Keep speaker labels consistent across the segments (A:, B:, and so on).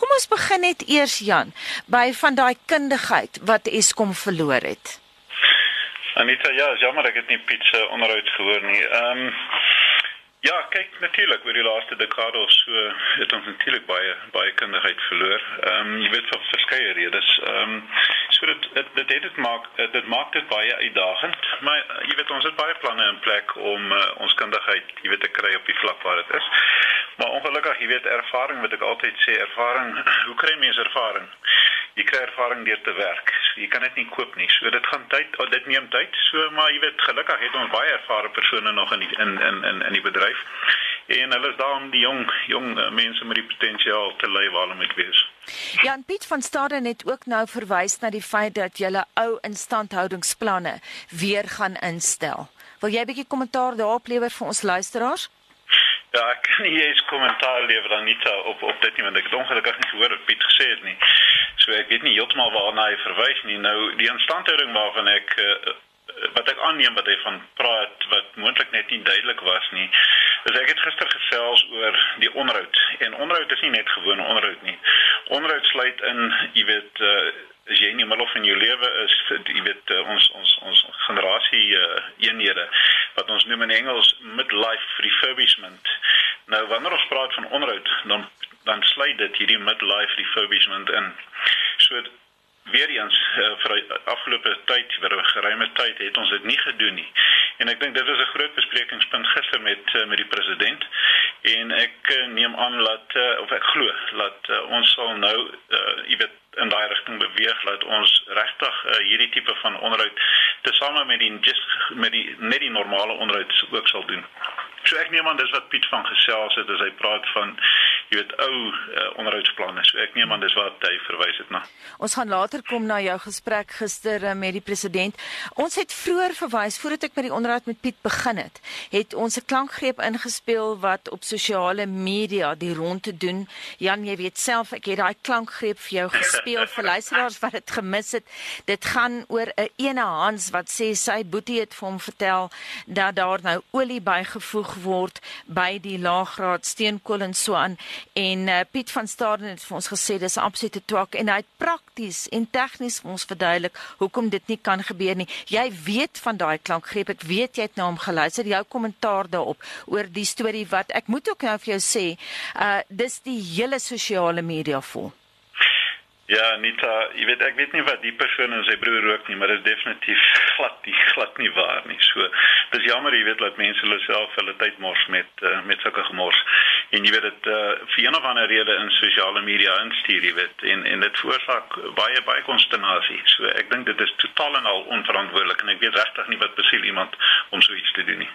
A: Kom ons begin net eers Jan by van daai kundigheid wat Eskom verloor het.
B: Anita, ja, jammer ek het nie Piet se onderhoud gehoor nie. Ehm um, Ja, kyk natuurlik oor die laaste dekade of so het ons natuurlik baie baie kundigheid verloor. Ehm um, jy weet vir verskeie redes. Ehm um, so dit dit dit het dit maak dit maak dit baie uitdagend, maar jy weet ons het baie planne in plek om uh, ons kundigheid jy weet te kry op die vlak waar dit is. Maar ongelukkig, jy weet ervaring wat ek altyd sê, ervaring, hoe kry mense ervaring? jy kry ervaring deur te werk. So jy kan dit nie koop nie. So dit gaan tyd, oh, dit neem tyd. So maar jy weet gelukkig het ons baie ervare persone nog in die, in in in in die bedryf. En hulle is daar om die jong jong uh, mense met die potensiaal te lei waar hulle moet wees.
A: Jan Piet van Staden het ook nou verwys na die feit dat julle ou instandhoudingsplanne weer gaan instel. Wil jy 'n bietjie kommentaar daarop lewer vir ons luisteraars?
B: Ja, ek kan nie eens kommentaar lewer nie op op dit nie want ek het ongelukkig nie gehoor wat Piet gesê het nie. So ek weet nie heeltemal waarna hy verwys nie. Nou die instandhouding waarvan ek uh, wat ek aanneem wat hy van praat wat moontlik net nie duidelik was nie. Is ek het gister gesels oor die onderhoud en onderhoud is nie net gewone onderhoud nie. Onderhoud sluit in, jy weet, uh, as jy in die middel van jou lewe is, jy weet uh, ons ons ons generasie uh, eenhede wat ons noem in Engels midlife refurbishment. Nou wanneer ons praat van onderhoud, dan dan sluit dit hierdie midlife refurbishment in. So weer eens uh, vir afgelope tyd, vir 'n geruime tyd het ons dit nie gedoen nie. En ek dink dit is 'n groot besprekingspunt gister met uh, met die president en ek uh, neem aan dat uh, of ek glo dat uh, ons sal nou uh, jy weet in daai rigting beweeg dat ons regtig uh, hierdie tipe van onderhoud tesame met die just met die net die normale onderhoud ook sal doen. So ek neem aan dis wat Piet van gesels het as hy praat van jy weet ou uh, onderhoudsplanne. So ek neem aan dis wat hy verwys het na.
A: Ons gaan later kom na jou gesprek gister uh, met die president. Ons het vroeër verwys voordat ek met die onderhoud met Piet begin het, het ons 'n klankgreep ingespel wat op sosiale media die ronde doen. Jan, jy weet self ek het daai klankgreep vir jou gespeel vir luisteraars wat dit gemis het. Dit gaan oor 'n ene Hans wat sê sy boetie het vir hom vertel dat daar nou olie bygevoeg word by die laaggraad steenkool en so aan en uh, Piet van Staden het vir ons gesê dis absolute twak en hy het prakties en tegnies vir ons verduidelik hoekom dit nie kan gebeur nie. Jy weet van daai klankgreep, ek weet jy het na hom geluister, jou kommentaar daarop oor die storie wat ek moet ook nou vir jou sê, uh dis die hele sosiale media vol.
B: Ja, Nita, jy weet ek weet nie wat die persoon en sy broer rook nie, maar dit is definitief glad nie glad nie waar nie. So, dis jammer jy weet dat mense hulle self hulle tyd mors met uh, met sulke gemors. En jy weet dit uh, vir een of ander rede in sosiale media instuur, jy weet, en en dit veroorsaak baie baie konsternasie. So, ek dink dit is totaal en al onverantwoordelik en ek weet regtig nie wat besiel iemand om so iets te doen nie.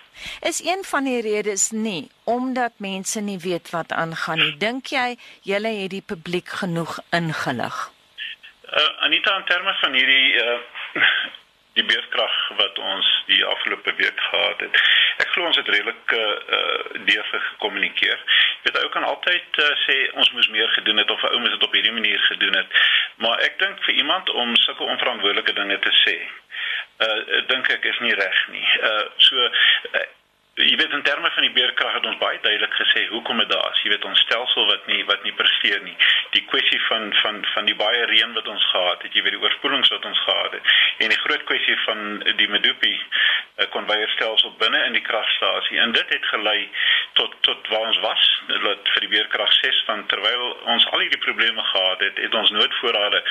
A: Is een van die redes nie omdat mense nie weet wat aangaan nie. Dink jy julle het die publiek genoeg ingelig?
B: Uh, Anita in terme van hierdie uh, die beurtkrag wat ons die afgelope week gehad het. Ek glo ons het redelik uh, uh deeg gekommunikeer. Jy weet ou kan altyd uh, sê ons moes meer gedoen het of ou moes dit op hierdie manier gedoen het. Maar ek dink vir iemand om sulke onverantwoordelike dinge te sê, uh dink ek is nie reg nie. Uh so uh, jy weet in terme van die beerkrag het ons baie duidelik gesê hoekom dit daar is. Jy weet ons stelsel wat nie wat nie presteer nie. Die kwessie van van van die baie reën wat ons gehad het, jy weet die oorspoelings wat ons gehad het en die groot kwessie van die Medupi uh, konveierstelsel binne in die kragstasie. En dit het gelei tot tot waar ons was, dat vir die beerkrag 6 van terwyl ons al hierdie probleme gehad het, het ons noodvoorrade,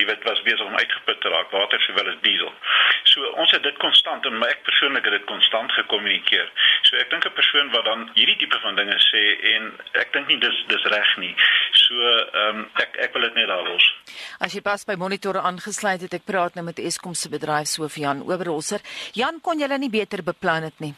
B: jy weet was besig om uitgeput te raak, water sowel as diesel. So ons het dit konstant en ek persoonlik het dit konstant gekommunikeer. So ek dink 'n persoon wat dan hierdie tipe van dinge sê en ek dink nie dis dis reg nie. So ehm um, ek ek wil dit net daar los.
A: As jy pas by monitore aangesluit het, ek praat nou met Eskom se bedryfshoof Jan Oberholzer. Jan kon julle nie beter beplan het nie.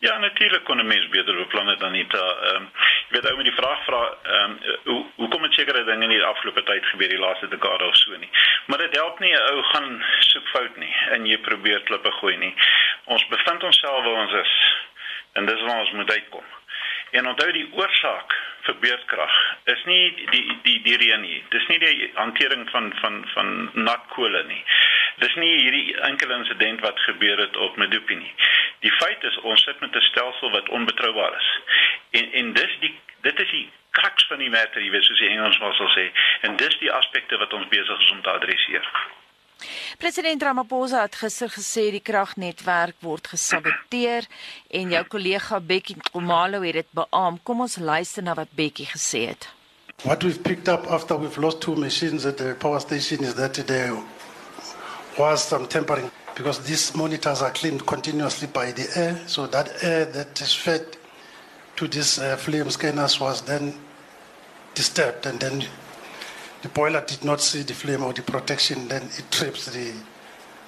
B: Ja, natuurlik kon 'n mens beter beplan het dan dit. Ehm um, jy weet ou met die vraag vra ehm um, hoe hoe kom dit sekere dinge in die afgelope tyd gebeur die laaste dekade of so nie. Maar dit help nie 'n ou gaan soek fout nie en jy probeer klippe gooi nie. Ons bevind onsself waar ons is en dis waar ons moet uitkom. En onthou die oorsaak vir beurtkrag is nie die die die reën nie. Dis nie die hantering van van van nat kole nie. Dis nie hierdie enkele insident wat gebeur het op Medupi nie. Die feit is ons sit met 'n stelsel wat onbetroubaar is. En en dis die dit is die kraks van die matter, jy weet soos die Engelsman sal sê. En dis die aspekte wat ons besig is om te adresseer.
A: President Ramaphosa het gister gesê die kragnetwerk word gesaboteer en jou kollega Bekkie Komalo het dit beamoen. Kom ons luister na wat Bekkie gesê het.
C: What we've picked up after we've lost two machines at the power station is that there was some tampering because these monitors are cleaned continuously by the air. So that air that is fed to these uh, flame scanners was then disturbed and then the boiler did not see the flame or the protection, then it trips the,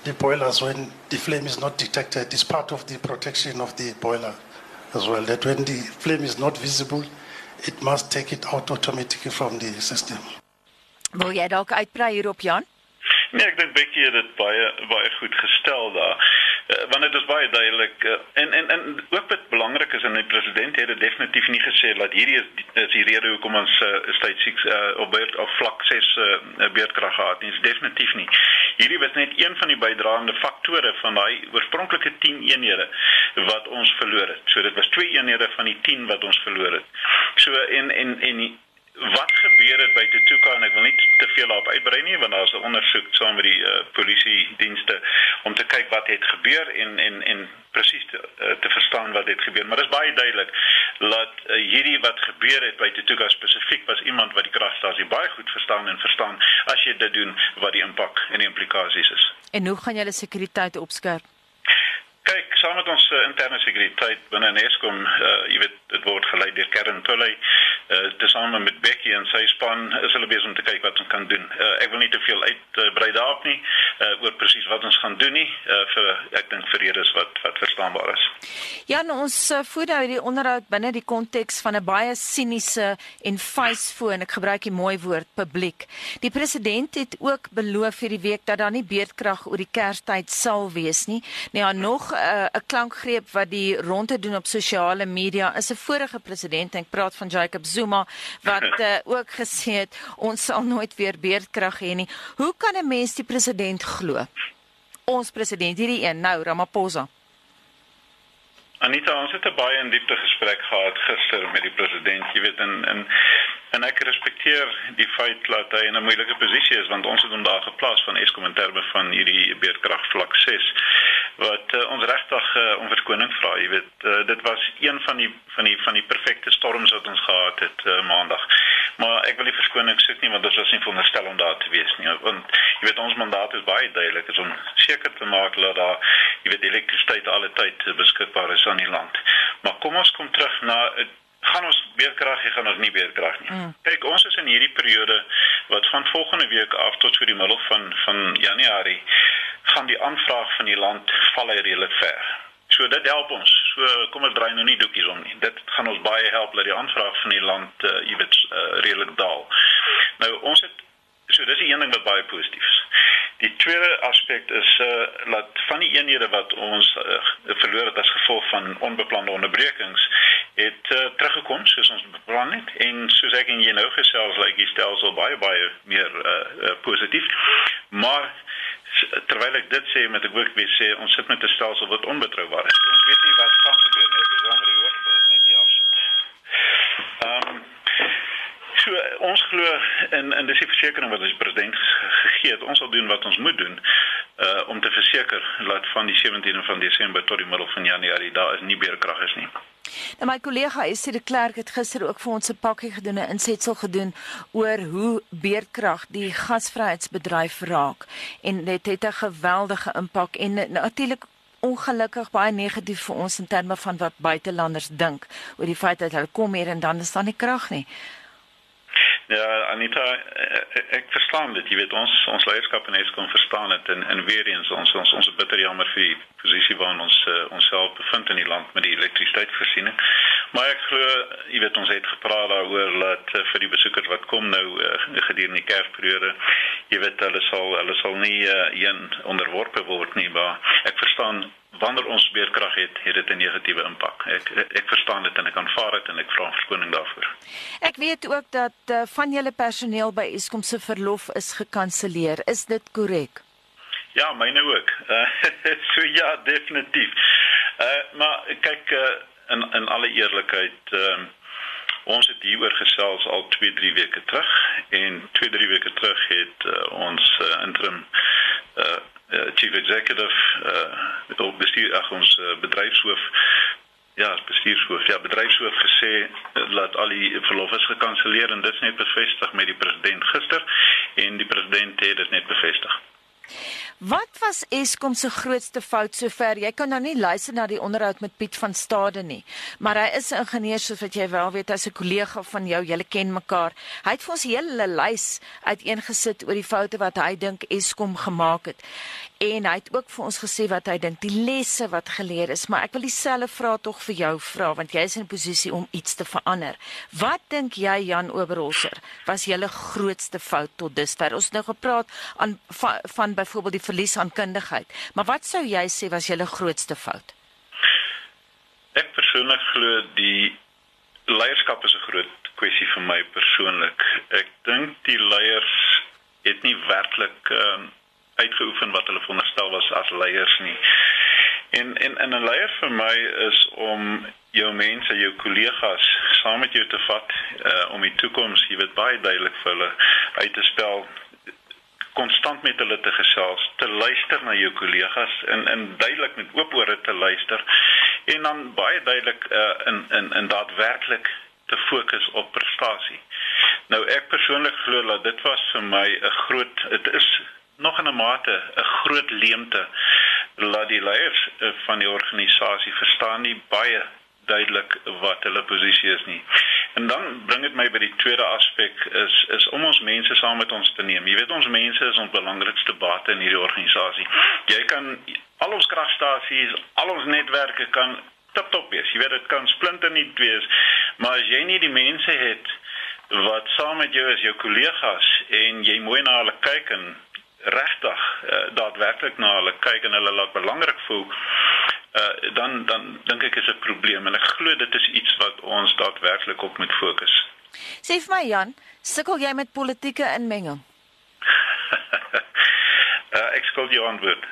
C: the boilers when the flame is not detected. It's part of the protection of the boiler as well, that when the flame is not visible, it must take it out automatically from the system.
A: Wil jy dalk uitbrei hierop Jan?
B: Nee, ek dink Bekkie het dit baie baie goed gestel daar. Uh, want dit is baie duidelik uh, en en en ook wat belangrik is en die president het dit definitief nie gesê dat hierdie is die, is die rede hoekom ons uh, state 6 uh, op beurt op vlak 6 uh, beurtkrag gehad nie. Dis definitief nie. Hierdie was net een van die bydraende faktore van daai oorspronklike 10 eenhede wat ons verloor het. So dit was twee eenhede van die 10 wat ons verloor het. So en en en wat gebeur het by Tetuka en ek wil nie te veel daarop uitbrei nie want daar's 'n ondersoek saam met die uh, polisie dienste om te kyk wat het gebeur en en en presies te, uh, te verstaan wat het gebeur. Maar dit is baie duidelik dat uh, hierdie wat gebeur het by Tetuka spesifiek was iemand wat die kragstasie baie goed verstaan en verstaan as jy dit doen wat die impak en die implikasies is.
A: En hoe gaan julle sekuriteit opskerp?
B: Kyk, saam met ons uh, interne sekuriteit binne Eskom, uh, jy weet, dit word gelei deur Kern Tulley uh, tesame met Becky en sy span is hulle besig om te kyk wat ons kan doen. Uh, ek wil nie te veel uitbrei uh, daarop nie uh, oor presies wat ons gaan doen nie uh, vir ek dink vir redes wat wat verstaanbaar is.
A: Ja, nou, ons uh, voer nou hierdie onderhoud binne die konteks van 'n baie siniese en facefoon, ek gebruik die mooi woord publiek. Die president het ook beloof hierdie week dat daar nie beerdkrag oor die Kerstyd sal wees nie. Nou ja, nog 'n uh, klankgreep wat die ronde doen op sosiale media is 'n vorige president, ek praat van Jacob Zuma Zuma wat uh, ook gesê het ons sal nooit weer beerdkrag hê nie. Hoe kan 'n mens die president glo? Ons president hierdie een nou Ramaphosa.
B: Anita, ons het 'n baie in diepte gesprek gehad gister met die president, jy weet in in en ek respekteer die feit dat hy in 'n moeilike posisie is want ons het hom daar geplaas van Eskom in terme van hierdie beerdkrag vlak 6 wat uh, ons regtig uh, om verskoning vra, jy weet, uh, dit was een van die van die van die perfekte storms wat ons gehad het uh, maandag. Maar ek wil nie verskoning soek nie want dit was nie veronderstel om daar te wees nie. Want jy weet ons mandaat is baie duidelik, is om seker te maak dat daar jy weet elektrisiteit alle tyd beskikbaar is aan die land. Maar kom ons kom terug na gaan ons beerkrag hê gaan ons nie beerkrag nie. Mm. Kyk, ons is in hierdie periode wat van volgende week af tot vir die middel van van Januarie gaan die aanvraag van die land val hy redelik ver. So dit help ons. So kom ons draai nou nie doekies om nie. Dit gaan ons baie help dat die aanvraag van die land uh, jy weet uh, redelik daal. Nou ons het so dis 'n een ding wat baie positief is. Die tweede aspek is uh dat van die eenhede wat ons uh, verloor het as gevolg van onbeplande onderbrekings het uh, teruggekom soos ons beplan het en soos ek en jy nou gesels lyk die stelsel baie baie meer uh, uh positief. Maar terwyl ek dit sê met ek ook weer sê ons sit met 'n stelsel wat onbetroubaar is. Ons weet nie wat gaan gebeur nie. Ek is jammer hoor, dit is net die afsit. Ehm um, so ons glo in in die versekering wat ons president gegee het, ons sal doen wat ons moet doen uh om te verseker dat van die 17de van Desember tot die middel van Januarie daar is nie beerkrag is nie.
A: Nou my kollega Estie de Klerk het gister ook vir ons 'n pakkie gedoen, 'n insetsel gedoen oor hoe beerdkrag die gasvryheidsbedryf raak en dit het 'n geweldige impak en natuurlik ongelukkig baie negatief vir ons in terme van wat buitelanders dink oor die feit dat hulle kom hier en dan is daar nie krag nie.
B: Ja, Anita, ek verstaan dit. Jy weet ons ons leierskap en Eskom verstaan dit en en weer eens ons ons ons bitter jammer vir die posisie waarin ons uh, onsself bevind in die land met die elektrisiteitsvoorsiening. Maar ek glo jy weet ons het gepraat daaroor dat uh, vir die besoekers wat kom nou uh, gedurende die Kersperiode, jy weet hulle sal hulle sal nie uh, een onderworpe word nie, maar ek verstaan wanneer ons beerkrag het, het dit 'n negatiewe impak. Ek ek verstaan dit en ek aanvaar dit en ek vra verskoning daarvoor.
A: Ek weet ook dat uh, van julle personeel by Eskom se verlof is gekanselleer. Is dit korrek?
B: Ja, myne ook. Uh, so ja, definitief. Uh maar kyk uh, in in alle eerlikheid, ehm uh, Ons het hieroor gesels al 2-3 weke terug en 2-3 weke terug het uh, ons uh, interim uh, uh, chief executive uh, op bestuur ag ons uh, bedryfshoof ja, bestuurshoof, ja, bedryfshoof gesê dat al die verlof is gekanselleer en dit is net bevestig met die president gister en die president het dit net bevestig.
A: Wat was Eskom se grootste fout sover? Jy kan nou nie luister na die onderhoud met Piet van Stade nie, maar hy is 'n ingenieur soos wat jy wel weet, hy's 'n kollega van jou, julle ken mekaar. Hy het vir ons 'n hele lys uiteengesit oor die foute wat hy dink Eskom gemaak het. En hy het ook vir ons gesê wat hy dink die lesse wat geleer is, maar ek wil dieselfde vraag tog vir jou vra want jy is in 'n posisie om iets te verander. Wat dink jy Jan Oberholzer was julle grootste fout tot dusver? Ons het nou gepraat aan van, van byvoorbeeld die verlies aan kundigheid. Maar wat sou jy sê was julle grootste fout?
B: Ek persoonlik glo die leierskap is 'n groot kwessie vir my persoonlik. Ek dink die leiers het nie werklik um, uitgeoefen wat hulle veronderstel was as leiers nie. En en en 'n leier vir my is om jou mense, jou kollegas saam met jou te vat uh, om die toekoms, jy weet baie duidelik vir hulle uit te spel konstant met hulle te gesels, te luister na jou kollegas en in duidelik met oop ore te luister en dan baie duidelik uh, in in in daadwerklik te fokus op prestasie. Nou ek persoonlik glo dat dit was vir my 'n groot dit is nog in 'n mate 'n groot leemte laat die leiers uh, van die organisasie verstaan nie baie duidelik wat hulle posisie is nie. En dan bring dit my by die tweede aspek is is om ons mense saam met ons te neem. Jy weet ons mense is ons belangrikste bate in hierdie organisasie. Jy kan al ons kragstasies, al ons netwerke kan tip-top wees. Jy weet dit kan splinternuut wees, maar as jy nie die mense het wat saam met jou is, jou kollegas en jy mooi na hulle kyk en regtig uh, daadwerklik na hulle kyk en hulle laat belangrik voel uh, dan dan dink ek is 'n probleem en ek glo dit is iets wat ons daadwerklik op moet fokus.
A: Sê vir my Jan, sukkel jy met politieke inmenging?
B: uh, ek skuld jou antwoord.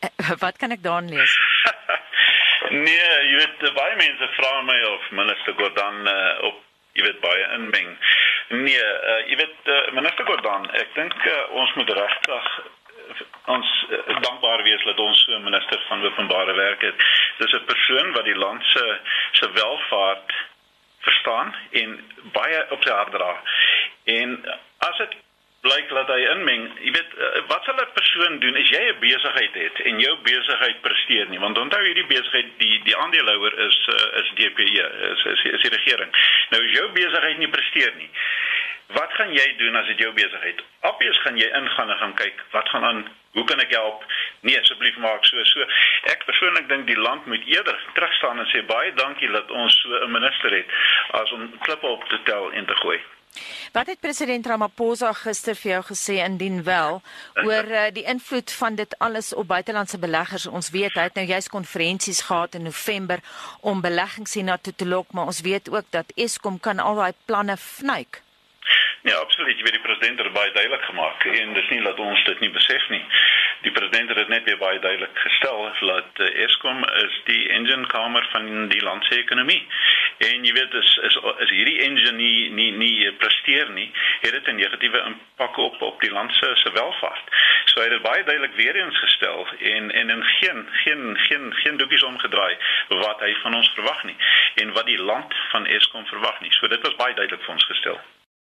A: Uh, wat kan ek daarin lees?
B: nee, jy weet baie mense vra my of minister Gordhan uh, op jy weet baie inmeng. Nee, uh, jy weet uh, minister Gordhan, ek dink uh, ons moet regtig ons uh, dankbaar wees dat ons so 'n minister van openbare werke het. Dis 'n persoon wat die land se se welvaart verstaan en baie op sy hart dra. En as dit blyk dat hy inmeng, jy weet uh, wat sal 'n persoon doen as jy 'n besigheid het en jou besigheid presteer nie? Want onthou hierdie besigheid die die aandeelhouer is uh, is DPE, is, is is die regering. Nou as jou besigheid nie presteer nie, Wat gaan jy doen as dit jou besigheid? Obvious gaan jy ingaan en gaan kyk wat gaan aan, hoe kan ek help? Nee, asseblief maak so so. Ek persoonlik dink die land moet eerder terug staan en sê baie dankie dat ons so 'n minister het as om klippe op te tel en te gooi.
A: Wat het president Ramaphosa gister vir jou gesê indien wel oor uh, die invloed van dit alles op buitelandse beleggers? Ons weet hy het nou juis konferensies gehad in November om beleggings hiernatoe te lok, maar ons weet ook dat Eskom kan al daai planne vnuik.
B: Ja, absoluut. Jy weet die president het baie duidelik gemaak en dis nie dat ons dit nie besef nie. Die president het net weer baie duidelik gestel dat uh, Eskom is die engine kamer van die land se ekonomie. En jy weet is is is hierdie engine nie nie nie presteer nie, het dit 'n negatiewe impak op op die land se se welvaart. So hy het dit baie duidelik weer eens gestel en en in geen geen geen geen doekies omgedraai wat hy van ons verwag nie en wat die land van Eskom verwag nie. So dit was baie duidelik vir ons gestel.